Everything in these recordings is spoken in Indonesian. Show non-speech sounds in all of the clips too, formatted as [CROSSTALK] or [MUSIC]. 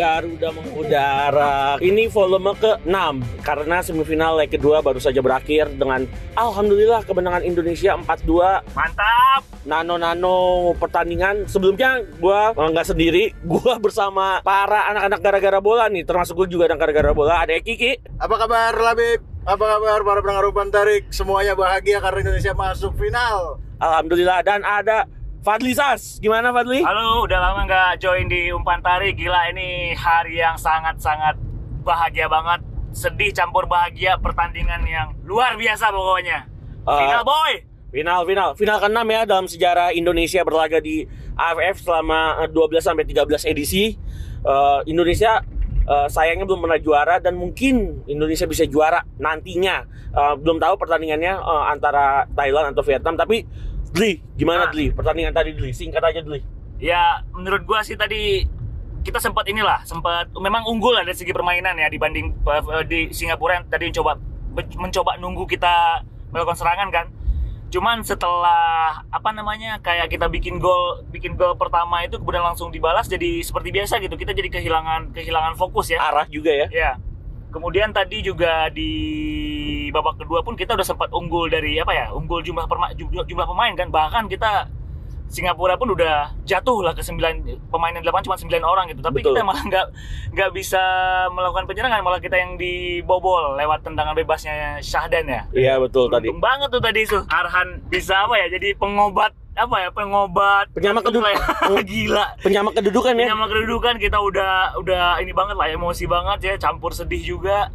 Garuda mengudara. Ini volume ke-6 karena semifinal leg kedua baru saja berakhir dengan alhamdulillah kemenangan Indonesia 4-2. Mantap. Nano-nano pertandingan. Sebelumnya gua eh, nggak sendiri, gua bersama para anak-anak gara-gara bola nih, termasuk gue juga anak gara-gara bola. Ada Kiki. Apa kabar Labib? Apa kabar para pendengar umpan tarik? Semuanya bahagia karena Indonesia masuk final. Alhamdulillah dan ada Fadli Sas. Gimana Fadli? Halo, udah lama nggak join di umpan tarik. Gila ini hari yang sangat-sangat bahagia banget. Sedih campur bahagia pertandingan yang luar biasa pokoknya. Eh, Final boy. Final, final, final ke-6 ya dalam sejarah Indonesia berlaga di AFF selama eh, 12 sampai 13 edisi. Eh, Indonesia eh, sayangnya belum pernah juara dan mungkin Indonesia bisa juara nantinya. Eh, belum tahu pertandingannya eh, antara Thailand atau Vietnam tapi Dli, gimana Nah. Dli? Pertandingan tadi Dli, singkat aja Dli. Ya menurut gua sih tadi kita sempat inilah sempat memang unggul lah dari segi permainan ya dibanding eh, di Singapura yang tadi mencoba mencoba nunggu kita melakukan serangan kan. Cuman setelah apa namanya kayak kita bikin gol bikin gol pertama itu kemudian langsung dibalas jadi seperti biasa gitu kita jadi kehilangan kehilangan fokus ya. Arah juga ya. Ya. Kemudian tadi juga di babak kedua pun kita udah sempat unggul dari apa ya? Unggul jumlah perma- jumlah, pemain kan. Bahkan kita Singapura pun udah jatuh lah ke 9 pemain yang 8 cuma 9 orang gitu. Tapi Betul. kita malah nggak nggak bisa melakukan penyerangan, malah kita yang dibobol lewat tendangan bebasnya Syahdan ya. Iya betul tadi. Untung banget tuh tadi tuh. Arhan bisa apa ya? Jadi pengobat apa ya? Pengobat Penyamak jantung kedua- lah ya. [LAUGHS] Gila. Penyamak kedudukan ya. Sama kedudukan kita udah udah ini banget lah emosi banget ya campur sedih juga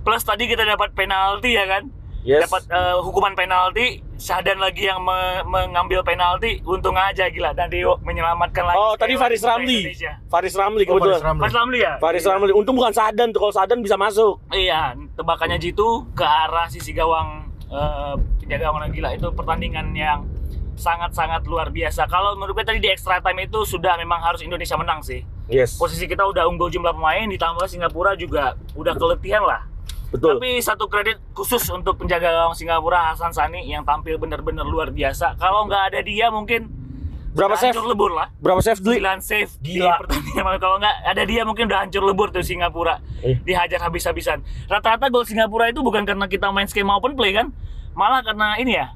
plus tadi kita dapat penalti ya kan Yes. dapat eh, hukuman penalti Syahdan lagi yang me- mengambil penalti untung aja gila dan Dio menyelamatkan lagi Oh, tadi Faris Ramli. Indonesia. Faris Ramli Oh, kebetulan. Faris Ramli. Faris Ramli ya Faris Ramli. Untung bukan Sadan tuh. Kalau Sadan bisa masuk. iya tebakannya Jitu ke arah sisi gawang eh, penjaga gawang gila itu pertandingan yang sangat-sangat luar biasa kalau menurut gue tadi di extra time itu sudah memang harus Indonesia menang sih Yes. posisi kita udah unggul jumlah pemain ditambah Singapura juga udah keletihan lah. Betul. Tapi satu kredit khusus untuk penjaga gawang Singapura Hasan Sani yang tampil benar-benar luar biasa. Kalau nggak ada dia mungkin Berapa save? hancur lebur lah. Berapa save Dli? 9 save di Gila. pertandingan kalau nggak ada dia mungkin udah hancur lebur tuh Singapura Eh. dihajar habis-habisan rata-rata gol Singapura itu bukan karena kita main skema open play kan malah karena ini ya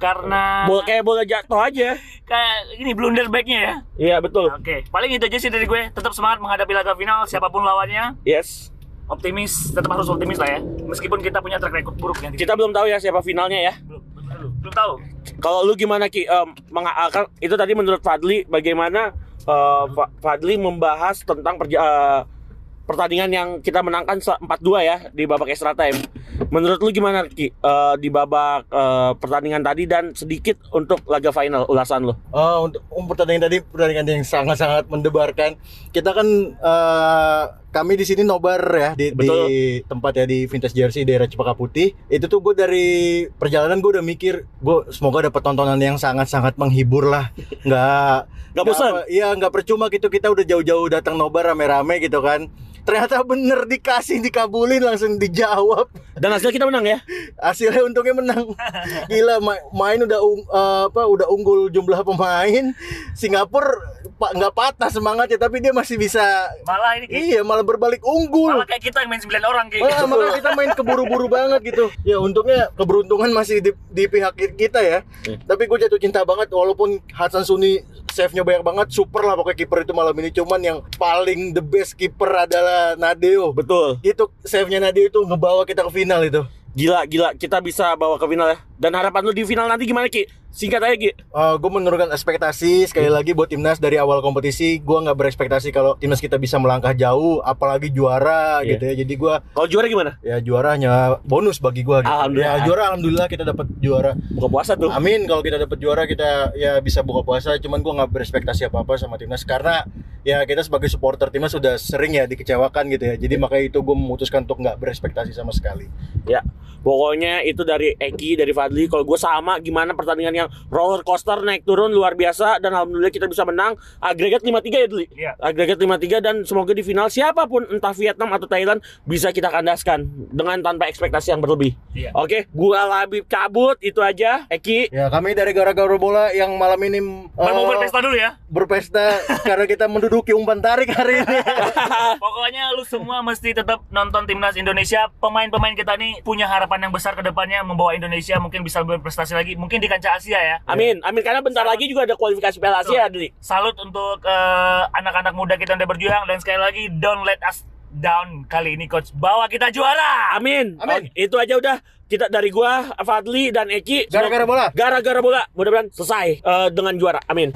karena Bola kayak bola jatuh aja. kayak ini blunder backnya ya Iya betul. oke paling itu aja sih dari gue tetap semangat menghadapi laga final siapa pun lawannya Yes. optimis tetap harus optimis lah ya meskipun kita punya track record buruk yang Kita belum tahu ya siapa finalnya ya. belum belum, belum tahu Kalau lu gimana Ki? Akan- itu tadi menurut Fadli bagaimana Fa- Fadli membahas tentang perja- eh, pertandingan yang kita menangkan se- 4-2 ya di babak extra time. Menurut lu gimana Ki Eh, di babak eh, pertandingan tadi dan sedikit untuk laga final ulasan lu? Oh, untuk um, pertandingan tadi pertandingan yang sangat-sangat mendebarkan. Kita kan eh, kami di sini nobar ya di, di tempat ya di Vintage Jersey daerah Cepaka Putih. Itu tuh gue dari perjalanan gue udah mikir gue semoga dapat tontonan yang sangat-sangat menghibur lah. Nggak Nggak bosan? Iya nggak percuma gitu kita udah jauh-jauh datang nobar rame-rame gitu kan. Ternyata bener dikasih dikabulin langsung dijawab. Dan hasil kita menang ya. hasilnya untungnya menang [LAUGHS] gila ma- main udah eh, apa udah unggul jumlah pemain Singapura nggak patah semangatnya tapi dia masih bisa malah ini Ki, iya malah berbalik unggul malah kayak kita yang main 9 orang kayak Wah, makanya kita main keburu-buru [LAUGHS] banget gitu. Ya untungnya keberuntungan masih di, di pihak kita ya. Hmm. Tapi gue jatuh cinta banget walaupun Hasan Suni save-nya banyak banget, super lah pokoknya kiper itu malam ini. Cuman yang paling the best kiper adalah Nadeo. Betul. Itu save-nya Nadeo itu ngebawa kita ke final itu. Gila, gila. Kita bisa bawa ke final ya. Dan harapan lu di final nanti gimana Ki? Singkat aja Ki. gue menurunkan ekspektasi sekali lagi buat timnas dari awal kompetisi gue nggak berekspektasi kalau timnas kita bisa melangkah jauh apalagi juara Iya. gitu ya jadi gue Kalau juara gimana? ya juara hanya bonus bagi gue gitu. Alhamdulillah. ya juara alhamdulillah kita dapat juara Buka puasa tuh. Amin kalau kita dapat juara kita ya bisa buka puasa cuman gua nggak berekspektasi apa apa sama timnas karena ya kita sebagai supporter timnas sudah sering ya dikecewakan gitu ya jadi makanya itu gue memutuskan untuk nggak berekspektasi sama sekali Ya, pokoknya itu dari Eki, dari Fadli. Kalau gue sama, gimana pertandingan yang roller coaster naik turun luar biasa dan alhamdulillah kita bisa menang. Agregat 5-3 ya, Dli? Iya. Agregat 5-3 dan semoga di final siapa pun entah Vietnam atau Thailand bisa kita kandaskan dengan tanpa ekspektasi yang berlebih. Iya. Oke, gua Labib cabut itu aja. Eki, ya kami dari gara-gara bola yang malam ini mau eh, berpesta dulu ya. berpesta [LAUGHS] karena kita menduduki umpan tarik hari ini [LAUGHS] Pokoknya lu semua mesti tetap nonton timnas Indonesia. Pemain-pemain kita nih punya harapan yang besar ke depannya membawa Indonesia mungkin bisa berprestasi lagi, mungkin di kancah Asia ya. amin. Amin karena bentar lagi juga ada kualifikasi Piala Asia, Dli. Salut untuk eh, anak-anak muda kita yang udah berjuang dan sekali lagi don't let us down kali ini coach bawa kita juara. Amin. Amin. Oke, itu aja udah kita dari gua Fadli dan Eki gara-gara bola gara-gara bola mudah-mudahan selesai eh, dengan juara amin